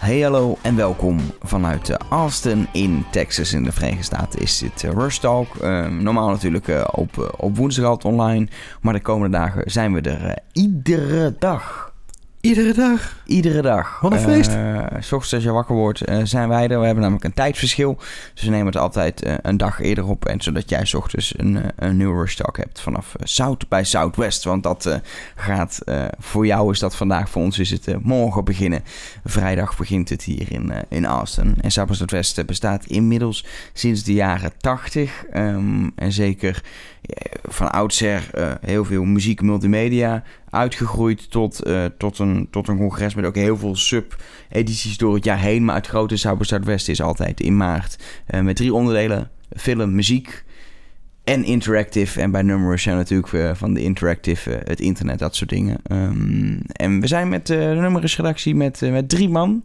Hey hallo en welkom vanuit uh, Austin in Texas in de Verenigde Staten is dit uh, Rush Talk. Uh, normaal natuurlijk uh, op, op woensdag altijd online, maar de komende dagen zijn we er iedere dag. Iedere dag? Iedere dag. Wat een feest. Uh, s ochtends als je wakker wordt zijn wij er. We hebben namelijk een tijdverschil. Dus we nemen het altijd een dag eerder op. En zodat jij s ochtends een, een nieuwe Rush Talk hebt vanaf South bij Southwest. Want dat gaat, voor jou is dat vandaag, voor ons is het morgen beginnen. Vrijdag begint het hier in, in Austin. En South by Southwest bestaat inmiddels sinds de jaren 80. Um, en zeker van oudsher uh, heel veel muziek, multimedia uitgegroeid tot, uh, tot, een, tot een congres met ook heel veel sub-edities door het jaar heen. Maar het grote South Zuidwest is altijd in maart met drie onderdelen: film, muziek en interactive. En bij Numerous zijn natuurlijk van de interactive het internet, dat soort dingen. Um, en we zijn met de Numerous redactie met, met drie man.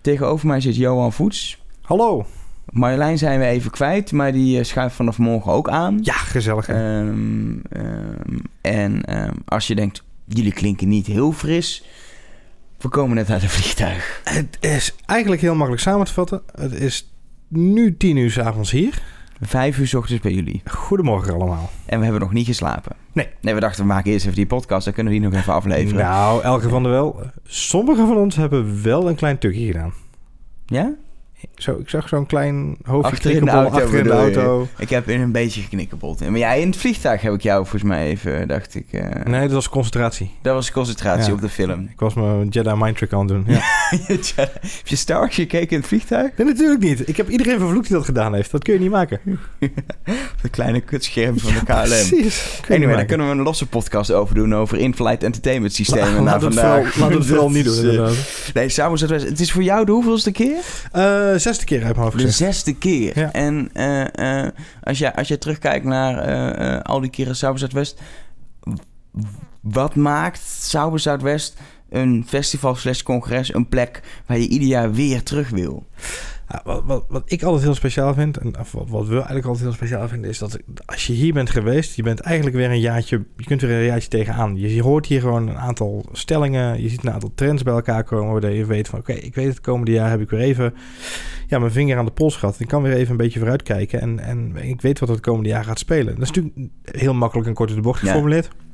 Tegenover mij zit Johan Voets. Hallo. Marjolein zijn we even kwijt, maar die uh, schuift vanaf morgen ook aan. Ja, gezellig. Um, um, en um, als je denkt, jullie klinken niet heel fris. We komen net uit een vliegtuig. Het is eigenlijk heel makkelijk samen te vatten. Het is nu tien uur s avonds hier. Vijf uur s ochtends bij jullie. Goedemorgen allemaal. En we hebben nog niet geslapen. Nee. Nee, we dachten we maken eerst even die podcast. Dan kunnen we die nog even afleveren. Nou, elke van de wel. Sommigen van ons hebben wel een klein tukje gedaan. Ja? Zo, ik zag zo'n klein hoofdje achter in de auto. Achter in de auto. Ik heb in een beetje geknikkeld. Maar ja, in het vliegtuig heb ik jou volgens mij even, dacht ik... Uh... Nee, dat was concentratie. Dat was concentratie ja. op de film. Ik was mijn Jedi mind trick aan het doen. Ja. heb je Star Wars gekeken in het vliegtuig? Nee, natuurlijk niet. Ik heb iedereen vervloekt die dat gedaan heeft. Dat kun je niet maken. de kleine kutscherm van de KLM. precies. Anyway, daar kunnen we een losse podcast over doen... over in-flight entertainment systemen La, vandaag. Laten we het vooral niet doen, inderdaad. Nee, samen het is voor jou de hoeveelste keer? Uh, zesde keer uit mijn hoofd De zesde keer. Ja. En uh, uh, als, jij, als jij terugkijkt naar al die keren Sauber Zuidwest... wat maakt Sauber Zuidwest een festival slash congres... een plek waar je ieder jaar weer terug wil? Ja, wat, wat, wat, ik altijd heel speciaal vind, en wat, wat we eigenlijk altijd heel speciaal vinden, is dat als je hier bent geweest, je bent eigenlijk weer een jaartje, je kunt weer een jaartje tegenaan. Je, je hoort hier gewoon een aantal stellingen, je ziet een aantal trends bij elkaar komen, waardoor je weet van oké, okay, ik weet het komende jaar heb ik weer even ja, mijn vinger aan de pols gehad. Ik kan weer even een beetje vooruitkijken en, en ik weet wat het komende jaar gaat spelen. Dat is natuurlijk heel makkelijk en kort in de bocht geformuleerd. Ja.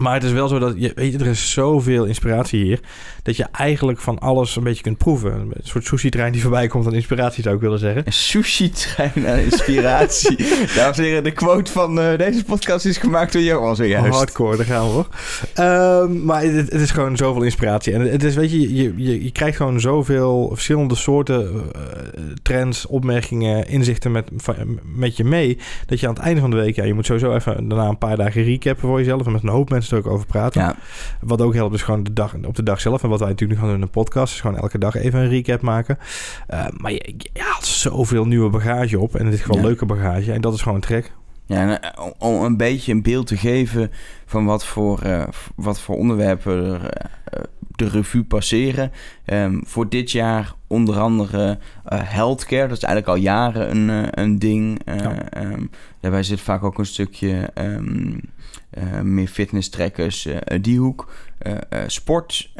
Maar het is wel zo dat je, weet je, er is zoveel inspiratie hier. Dat je eigenlijk van alles een beetje kunt proeven. Een soort sushi-trein die voorbij komt aan inspiratie, zou ik willen zeggen. Een sushi-trein aan inspiratie. Dames en heren, de quote van uh, deze podcast is gemaakt door Johan zojuist. Hardcore, daar gaan we hoor. Um, maar het, het, is gewoon zoveel inspiratie. En het is, weet je, je, je, je krijgt gewoon zoveel verschillende soorten uh, trends, opmerkingen, inzichten met, met je mee. Dat je aan het einde van de week, ja, je moet sowieso even daarna een paar dagen recappen voor jezelf. En met een hoop mensen er ook over praten. Ja. Wat ook helpt is gewoon de dag, op de dag zelf. En wat wij natuurlijk nu gaan doen in de podcast... is gewoon elke dag even een recap maken. Uh, maar je, je haalt zoveel nieuwe bagage op. En het is gewoon ja. leuke bagage. En dat is gewoon een trek. Ja, en om een beetje een beeld te geven van wat voor, uh, wat voor onderwerpen er uh, de revue passeren. Um, voor dit jaar onder andere uh, healthcare. Dat is eigenlijk al jaren een, een ding. Ja. Um, daarbij zit vaak ook een stukje um, meer fitness trekkers, die hoek. Sport,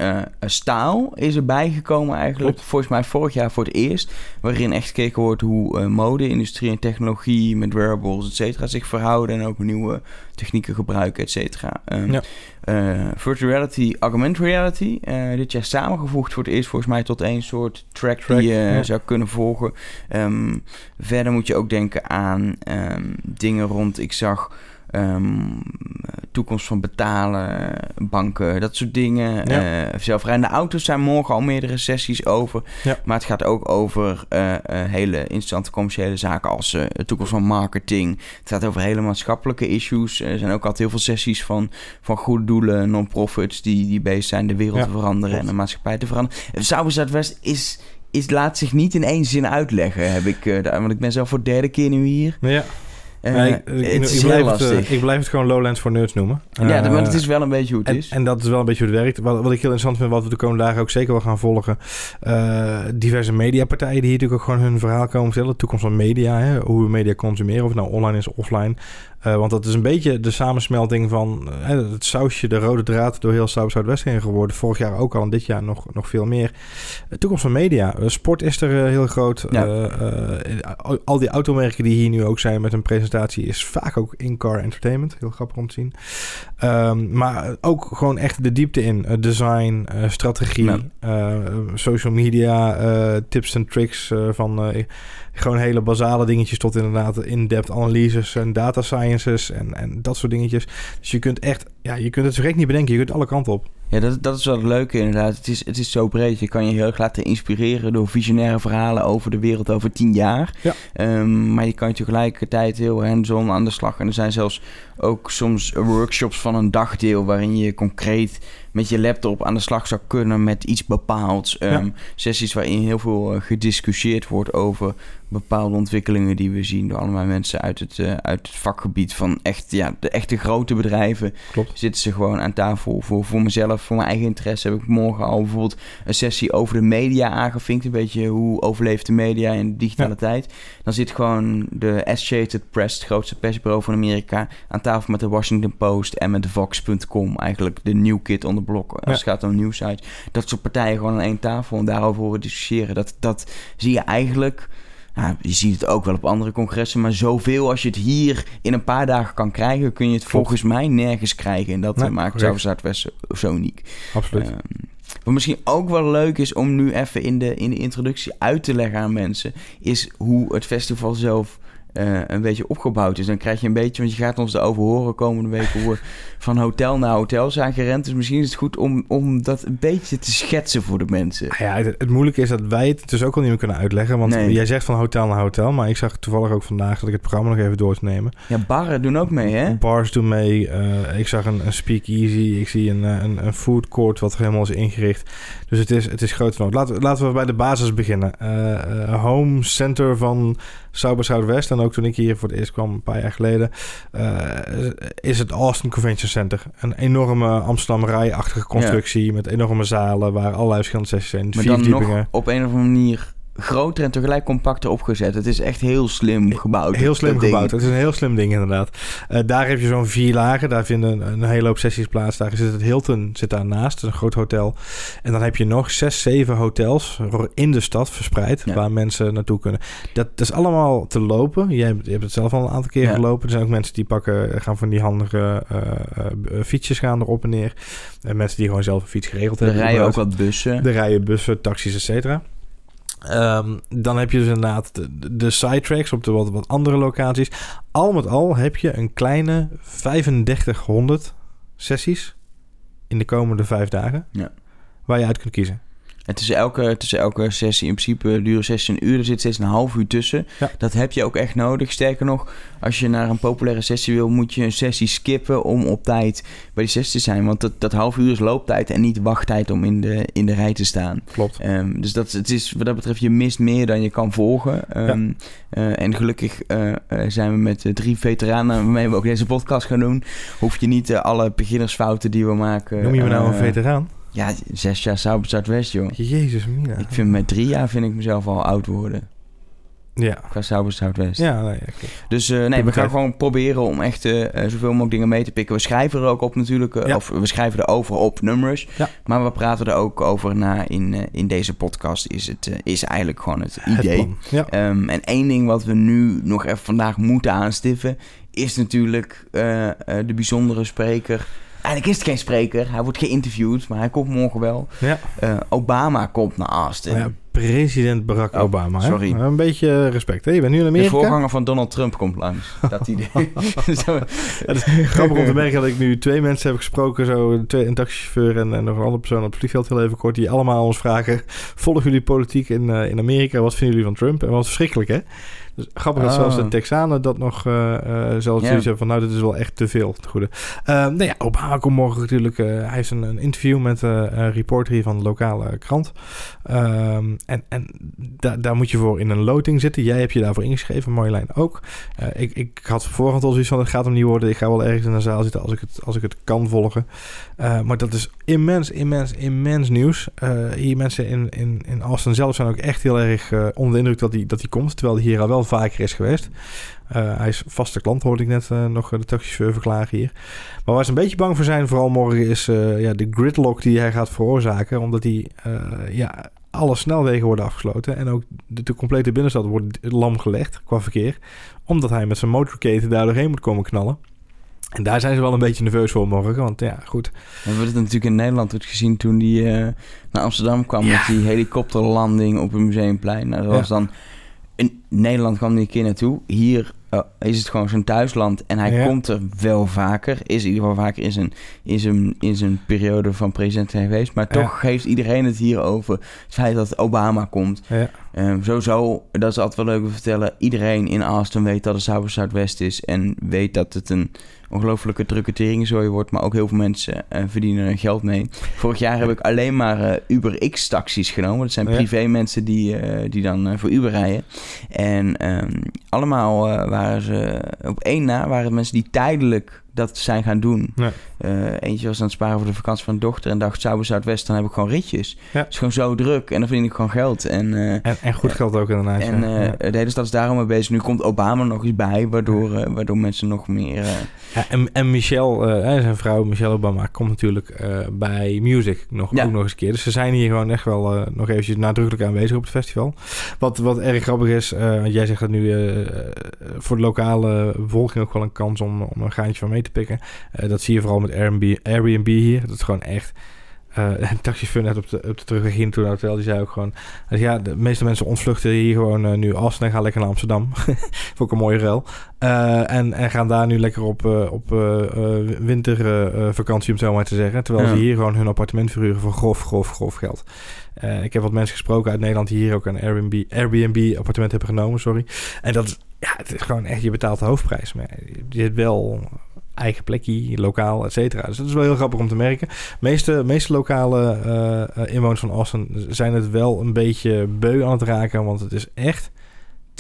staal is erbij gekomen eigenlijk. Klopt. Volgens mij vorig jaar voor het eerst. Waarin echt gekeken wordt hoe mode-industrie en technologie met wearables, et cetera, zich verhouden. En ook nieuwe technieken gebruiken, et cetera. Um, ja. uh, virtual reality, augmented reality. Uh, dit jaar samengevoegd voor het eerst volgens mij tot één soort track, track die je ja. zou kunnen volgen. Um, verder moet je ook denken aan um, dingen rond, ik zag... Um, toekomst van betalen, banken, dat soort dingen. Ja. Uh, zelfrijdende auto's zijn morgen al meerdere sessies over. Ja. Maar het gaat ook over uh, uh, hele interessante commerciële zaken als de toekomst van marketing. Het gaat over hele maatschappelijke issues. Er zijn ook altijd heel veel sessies van, van goede doelen, non-profits die, die bezig zijn de wereld Ja, te veranderen klopt. en de maatschappij te veranderen. Sauber Zuidwest is, is, laat zich niet in één zin uitleggen, heb ik, want ik ben zelf voor de derde keer nu hier. Ja. Uh, Nee, ik, ik, het is ik heel blijf het, lastig. eh, ik blijf het gewoon Lowlands voor Nerds noemen. ja, Eh, maar het is wel een beetje hoe het en, is. en dat is wel een beetje hoe het werkt. Wat, wat ik heel interessant vind, wat we de komende dagen ook zeker wel gaan volgen. eh, diverse mediapartijen die hier natuurlijk ook gewoon hun verhaal komen vertellen. De toekomst van media, hè, hoe we media consumeren, of het nou online is of offline. Uh, want dat is een beetje de samensmelting van uh, het sausje, de rode draad door heel South Zuidwest heen geworden. Vorig jaar ook al en dit jaar nog, nog veel meer. Uh, toekomst van media. sport is er heel groot. Ja. al die automerken die hier nu ook zijn met een presentatie is vaak ook in-car entertainment. Heel grappig om te zien. Um, maar ook gewoon echt de diepte in. design, strategie, social media, tips en tricks van gewoon hele basale dingetjes tot inderdaad in-depth analyses en data sciences en, en dat soort dingetjes. Dus je kunt echt, ja, je kunt het zo niet bedenken. Je kunt alle kanten op. Ja, dat, dat is wel het leuke inderdaad. Het is, het is zo breed. Je kan je heel erg laten inspireren door visionaire verhalen over de wereld over tien jaar. Ja. Um, maar je kan tegelijkertijd heel hands-on aan de slag. En er zijn zelfs ook soms workshops van een dagdeel waarin je concreet met je laptop aan de slag zou kunnen met iets bepaalds. Um, Sessies waarin heel veel uh, gediscussieerd wordt over bepaalde ontwikkelingen die we zien door allemaal mensen uit het, uh, uit het vakgebied van echt, ja, de echte grote bedrijven. Klopt. Zitten ze gewoon aan tafel. Voor, voor mezelf, voor mijn eigen interesse, heb ik morgen al bijvoorbeeld een sessie over de media aangevinkt. Een beetje hoe overleeft de media in de digitale tijd. Dan zit gewoon de Associated Press, het grootste persbureau van Amerika, aan tafel met de Washington Post en met Vox.com. Eigenlijk de new kid on the block als het gaat om nieuwsites. Dat soort partijen gewoon aan één tafel en daarover horen discussiëren. Dat, dat zie je eigenlijk ja, je ziet het ook wel op andere congressen, maar zoveel als je het hier in een paar dagen kan krijgen, kun je het volgens mij nergens krijgen. En dat nee, maakt South Zuidwest zo uniek. Absoluut. Um, wat misschien ook wel leuk is om nu even in de, in de introductie uit te leggen aan mensen, is hoe het festival zelf uh, een beetje opgebouwd is. Dan krijg je een beetje, want je gaat ons erover horen komende weken hoe we van hotel naar hotel zijn gerend. Dus misschien is het goed om, om dat een beetje te schetsen voor de mensen. Ah ja, het, het moeilijke is dat wij het dus ook al niet meer kunnen uitleggen. Want nee. jij zegt van hotel naar hotel, maar ik zag toevallig ook vandaag dat ik het programma nog even door te nemen. Ja, barren doen ook mee, hè? Bars doen mee. Uh, ik zag een, een speakeasy. Ik zie een, een, een food court wat helemaal is ingericht. Dus het is, het is groot genoeg. Laten, laten we bij de basis beginnen. Uh, home center van Sauber Zuidwest. En ook toen ik hier voor het eerst kwam, een paar jaar geleden, uh, is het Austin Convention Center. Een enorme Amsterdam rijachtige constructie ja. met enorme zalen waar allerlei verschillende sessies zijn. Maar dan nog op een of andere manier groter en tegelijk compacter opgezet. Het is echt heel slim gebouwd. Heel slim gebouwd. Het is een heel slim ding inderdaad. Uh, daar heb je zo'n vier lagen. Daar vinden een, hele hoop sessies plaats. Daar zit het Hilton zit daarnaast. een groot hotel. En dan heb je nog zes, zeven hotels in de stad verspreid. Waar mensen naartoe kunnen. Dat, is allemaal te lopen. Jij hebt, je hebt het zelf al een aantal keer ja. gelopen. Er zijn ook mensen die pakken, gaan van die handige uh, uh, fietsjes gaan erop en neer. En mensen die gewoon zelf een fiets geregeld er hebben. Er rijden ook wat bussen. Er rijden bussen, taxis, et cetera. Um, dan heb je dus inderdaad de, de sidetracks op de wat, wat andere locaties. Al met al heb je een kleine 3500 sessies in de komende vijf dagen. Ja. Waar je uit kunt kiezen. En tussen elke, tussen elke sessie, in principe duren sessie een uur, er zit steeds een half uur tussen. Ja. Dat heb je ook echt nodig. Sterker nog, als je naar een populaire sessie wil, moet je een sessie skippen om op tijd bij die sessie te zijn. Want dat, dat half uur is looptijd en niet wachttijd om in de, in de rij te staan. Klopt. Um, dus dat, het is, wat dat betreft, je mist meer dan je kan volgen. Um, ja. uh, en gelukkig uh, zijn we met drie veteranen waarmee we ook deze podcast gaan doen. Hoef je niet alle beginnersfouten die we maken... Noem je me nou een veteraan? Ja, zes jaar Sauber Zuidwest, joh. Jezus, mina. Ik vind met drie jaar vind ik mezelf al oud worden. Ja. Qua Sauber Zuidwest. Ja, nee, okay. Dus uh, nee, we gaan gewoon proberen om echt uh, zoveel mogelijk dingen mee te pikken. We schrijven er ook op natuurlijk. Uh, ja. Of we schrijven erover op nummers. Ja. Maar we praten er ook over na in, in deze podcast. Is, het, is eigenlijk gewoon het idee. Het ja. um, en één ding wat we nu nog even vandaag moeten aanstiffen... is natuurlijk de bijzondere spreker... Eigenlijk is het geen spreker. Hij wordt geïnterviewd, maar hij komt morgen wel. Ja. Uh, Obama komt naar Austin. Ja, president Barack oh, Obama. Sorry. Hè? Een beetje respect. Hè? Je bent nu in Amerika. De voorganger van Donald Trump komt langs. dat idee. het is grappig om te merken dat ik nu twee mensen heb gesproken. Zo, twee, een taxichauffeur en, en nog een andere persoon op het vliegveld heel even kort. Die allemaal ons vragen, volgen jullie politiek in, uh, in Amerika? Wat vinden jullie van Trump? En wat verschrikkelijk hè? Dus grappig dat zelfs de Texanen dat nog uh, uh, zelfs yeah. hebben van... nou, dit is wel echt te veel, het goede. Uh, nou ja, Obama komt morgen natuurlijk... hij heeft een, een interview met een reporter hier van de lokale krant. Um, en en da daar moet je voor in een loting zitten. Jij hebt je daarvoor ingeschreven, Marjolein ook. Ik, ik had voorhand al zoiets van, het gaat hem niet worden. Ik ga wel ergens in de zaal zitten als ik het, als ik het kan volgen. Maar dat is immens, immens, immens nieuws. Hier mensen in, in, in Austin zelf zijn ook echt heel erg onder de indruk dat hij dat komt. Terwijl hij hier al wel vaker is geweest. Uh, hij is vaste klant, hoorde ik net uh, nog de taxichauffeur verklaren hier. Maar waar ze een beetje bang voor zijn, vooral morgen, is uh, ja, de gridlock die hij gaat veroorzaken. Omdat hij, ja, alle snelwegen worden afgesloten. En ook de, de, complete binnenstad wordt lam gelegd qua verkeer. Omdat hij met zijn motorcade daar doorheen moet komen knallen. En daar zijn ze wel een beetje nerveus voor morgen. Want ja, goed. We hebben het natuurlijk in Nederland ook gezien toen hij naar Amsterdam kwam. Ja. Met die helikopterlanding op het Museumplein. Nou, dat was dan... In Nederland kwam hij een keer naartoe. Hier uh, is het gewoon zijn thuisland. En hij komt er wel vaker. Is in ieder geval vaker in zijn, in zijn, in zijn periode van president geweest. Maar toch ja. geeft iedereen het hier over het feit dat Obama komt. Ja. Um, sowieso, dat is altijd wel leuk te vertellen. Iedereen in Austin weet dat het South Zuidwest is. En weet dat het een ongelofelijke drukke teringzooi wordt. Maar ook heel veel mensen uh, verdienen er geld mee. Vorig jaar heb ik alleen maar uh, Uber X-taxis genomen. Dat zijn privé mensen die, uh, die dan voor Uber rijden. En um, allemaal waren ze op één na waren mensen die tijdelijk dat zijn gaan doen. Uh, eentje was aan het sparen voor de vakantie van de dochter en dacht, Zuid Zuidwest, dan heb ik gewoon ritjes. Ja. Het is gewoon zo druk en dan verdien ik gewoon geld. En, uh, en, en, goed geld ook inderdaad. En uh, ja. de hele stad is daarom mee bezig. Nu komt Obama nog eens bij, waardoor, waardoor mensen nog meer... En, en Michelle, zijn vrouw Michelle Obama, komt natuurlijk bij Music nog, ook nog eens een keer. Dus ze zijn hier gewoon echt wel nog eventjes nadrukkelijk aanwezig op het festival. Wat, wat erg grappig is, want jij zegt dat nu voor de lokale bevolking ook wel een kans om, om een gaantje van mee te pikken. Uh, dat zie je vooral met Airbnb, Airbnb hier. Dat is gewoon echt... Uh, een taxichauffeur net op de, op de terugweg hier toen hotel, die zei ook gewoon... Dus ja, de meeste mensen ontvluchten hier gewoon uh, nu Assen en gaan lekker naar Amsterdam. Vond ik een mooie ruil. Uh, en, en gaan daar nu lekker op, op wintervakantie, om het zo maar te zeggen. Terwijl ja. ze hier gewoon hun appartement verhuren voor grof, grof, grof geld. ik heb wat mensen gesproken uit Nederland die hier ook een Airbnb, Airbnb appartement hebben genomen, sorry. En dat ja, het is gewoon echt, je betaalt de hoofdprijs. Maar je hebt wel eigen plekje, lokaal, et cetera. Dus dat is wel heel grappig om te merken. De meeste, meeste lokale uh, inwoners van Austin zijn het wel een beetje beu aan het raken. Want het is echt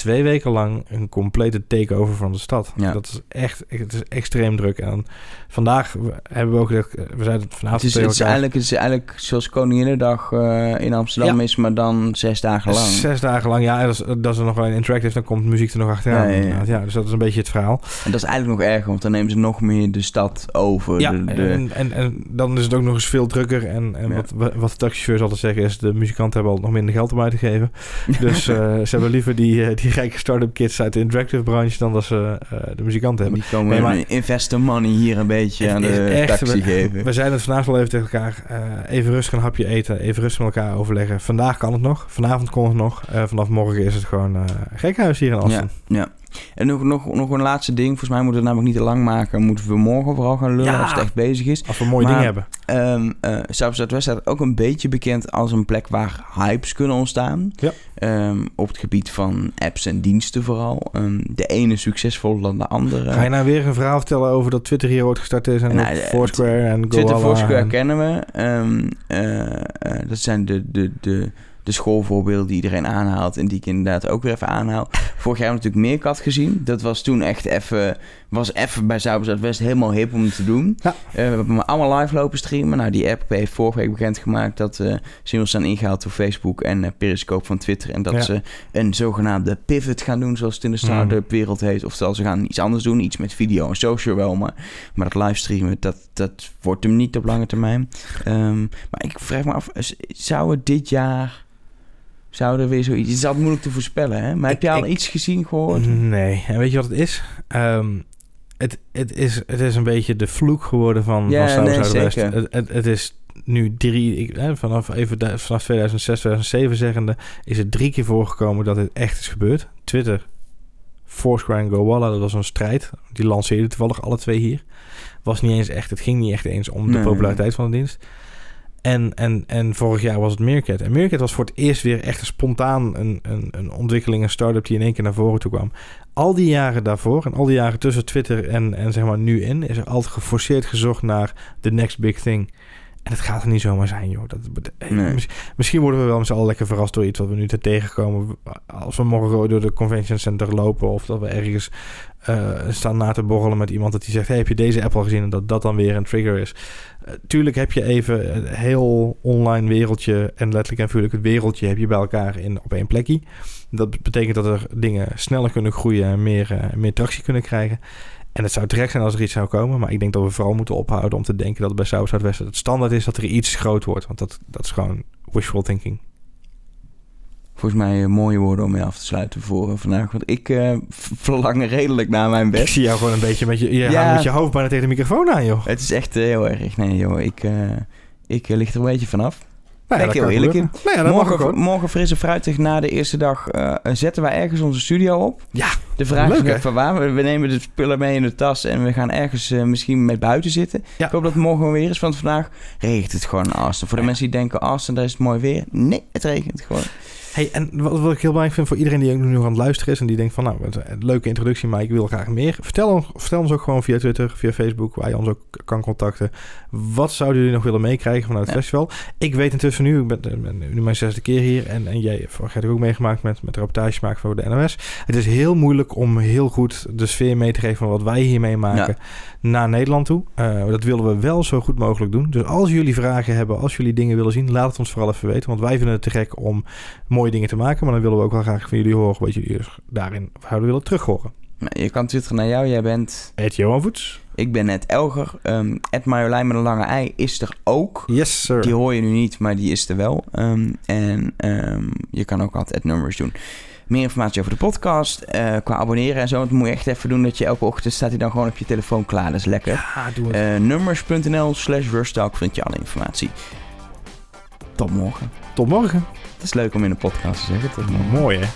twee weken lang een complete takeover van de stad. Ja. Dat is echt, het is extreem druk. En vandaag hebben we ook gezegd, we zijn het vanavond het is, het is eigenlijk, het is eigenlijk zoals Koninginnedag uh, in Amsterdam ja. is, maar dan zes dagen lang. Zes dagen lang, ja. Dat is, dat is er nog wel een interactive, dan komt muziek er nog achteraan. Ja, ja, ja. dus dat is een beetje het verhaal. En dat is eigenlijk nog erger, want dan nemen ze nog meer de stad over. Ja, de, de... En, en, en, dan is het ook nog eens veel drukker. En, en wat, wat de taxichauffeurs altijd zeggen is, de muzikanten hebben al nog minder geld om uit te geven. Dus uh, ze hebben liever die, die rijke start-up kids uit de interactive branche dan dat ze uh, de muzikanten hebben. Die komen nee, maar, investor money hier een beetje aan de echt, taxi geven. We zijn het vandaag wel even tegen elkaar. Uh, even rustig een hapje eten, even rustig met elkaar overleggen. Vandaag kan het nog, vanavond kon het nog. Uh, vanaf morgen is het gewoon gekhuis hier in Assen. Ja, ja. En nog, nog, nog een laatste ding. Volgens mij moeten we het namelijk niet te lang maken. Moeten we morgen vooral gaan lullen ja, als het echt bezig is. Als we mooie dingen hebben. Um, uh, Zuid-Zuidwest staat ook een beetje bekend als een plek waar hypes kunnen ontstaan. Ja. Um, op het gebied van apps en diensten vooral. Um, de ene succesvoller dan de andere. Ga je nou weer een verhaal vertellen over dat Twitter hier ooit gestart is? En nou, Foursquare en Goala Twitter, Foursquare en... kennen we. Uh, uh, dat zijn de... de, de de schoolvoorbeelden die iedereen aanhaalt en die ik inderdaad ook weer even aanhaal. Vorig jaar natuurlijk Meerkat gezien. Dat was toen echt even, was even bij Zuid-West helemaal hip om te doen. Ja. Uh, we hebben allemaal live lopen streamen. Nou, die app heeft vorige week bekendgemaakt dat uh, ze zijn ingehaald door Facebook en uh, Periscope van Twitter. En dat ja. ze een zogenaamde pivot gaan doen, zoals het in de start-up wereld heet. Oftewel, ze gaan iets anders doen, iets met video en social wel. Maar, maar dat livestreamen, dat, dat wordt hem niet op lange termijn. Um, maar ik vraag me af, zou het dit jaar zou er weer zoiets... Het is altijd moeilijk te voorspellen, hè? Maar ik, heb je al ik, iets gezien, gehoord? Nee. En weet je wat het is? Um, het, het, is het is een beetje de vloek geworden van, ja, van nee. Het, het, het, is nu drie... Ik, hè, vanaf, even, vanaf 2006, 2007 zeggende... is het drie keer voorgekomen dat dit echt is gebeurd. Twitter, Foursquare en GoWalla, dat was een strijd. Die lanceerden toevallig alle twee hier. Was niet eens echt... Het ging niet echt eens om de populariteit nee. van de dienst. En, en, en vorig jaar was het Meerkat. En Meerkat was voor het eerst weer echt spontaan een, een, ontwikkeling, een start-up die in één keer naar voren toe kwam. Al die jaren daarvoor en al die jaren tussen Twitter en, en zeg maar nu in, is er altijd geforceerd gezocht naar the next big thing. En het gaat er niet zomaar zijn, joh. Dat, Nee. misschien worden we wel met z'n allen lekker verrast door iets wat we nu te tegenkomen. Als we morgen door de convention center lopen of dat we ergens eh, staan na te borrelen met iemand dat die zegt: hey, heb je deze app al gezien? En dat dat dan weer een trigger is. Eh, tuurlijk heb je even een heel online wereldje en letterlijk en figuurlijk het wereldje heb je bij elkaar in, op één plekje. Dat betekent dat er dingen sneller kunnen groeien en meer, eh, meer tractie kunnen krijgen. En het zou terecht zijn als er iets zou komen. Maar ik denk dat we vooral moeten ophouden om te denken dat het bij South Zuidwest het standaard is dat er iets groot wordt. Want dat, dat is gewoon wishful thinking. Volgens mij eh, mooie woorden om mee af te sluiten voor eh, vandaag. Want ik v- verlang redelijk naar mijn Ik best. zie jou gewoon een beetje met je, je, Ja. met je hoofd bijna tegen de microfoon aan, joh. Het is echt heel erg. Nee joh, ik, eh, ik lig er een beetje vanaf. Nou ben ik heel eerlijk. Nou ook morgen, morgen fris en fruitig na de eerste dag eh, zetten wij ergens onze studio op. Ja, De vraag leuk, is nog van waar. We, we nemen de spullen mee in de tas en we gaan ergens eh, misschien met buiten zitten. Ja. Ik hoop dat het morgen weer is, want vandaag regent het gewoon in Austin. Voor de Ja. mensen die denken, Austin, daar is het mooi weer. Nee, het regent gewoon. Hey, en wat, wat ik heel belangrijk vind voor iedereen die nu aan het luisteren is en die denkt van nou, een leuke introductie, maar ik wil graag meer. Vertel ons, vertel ons ook gewoon via Twitter, via Facebook, waar je ons ook kan contacten. Wat zouden jullie nog willen meekrijgen vanuit het Ja. festival? Ik weet intussen nu, ik ben, ik ben nu mijn zesde keer hier en, en jij vorig jaar ook meegemaakt met, met reportages maken voor de NOS. Het is heel moeilijk om heel goed de sfeer mee te geven van wat wij hier meemaken naar Nederland toe. Eh, dat willen we wel zo goed mogelijk doen. Dus als jullie vragen hebben, als jullie dingen willen zien, laat het ons vooral even weten. Want wij vinden het te gek om mooie dingen te maken. Maar dan willen we ook wel graag van jullie horen wat jullie daarin zouden willen terug horen. Nou, je kan twitteren naar jou. Jij bent... Ed Johan Voets. Ik ben net Elger. Ehm Ed Marjolein met een lange ei is er ook. Yes, sir. Die hoor je nu niet, maar die is er wel. Ehm, en ehm, je kan ook altijd nummers doen. Meer informatie over de podcast, eh, qua abonneren en zo. Dat moet je echt even doen dat je elke ochtend staat hij dan gewoon op je telefoon klaar. Dat is lekker. Ja, doe het. Eh, slash Rustalk vind je alle informatie. Tot morgen. Tot morgen. Het is leuk om in een podcast te zeggen. Morgen. Mooi, hè?